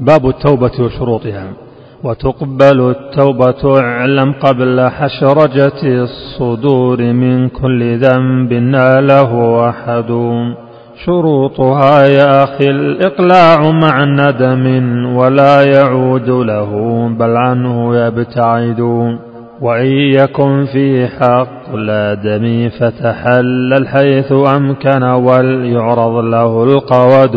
باب التوبة وشروطها. وتقبل التوبة اعلم قبل حشرجة الصدور من كل ذنب ناله أحد. شروطها يا أخي الإقلاع مع ندم ولا يعود له بل عنه يبتعد. وإن يكن في حق الآدم فتحلل حيث أمكن وليعرض له القود.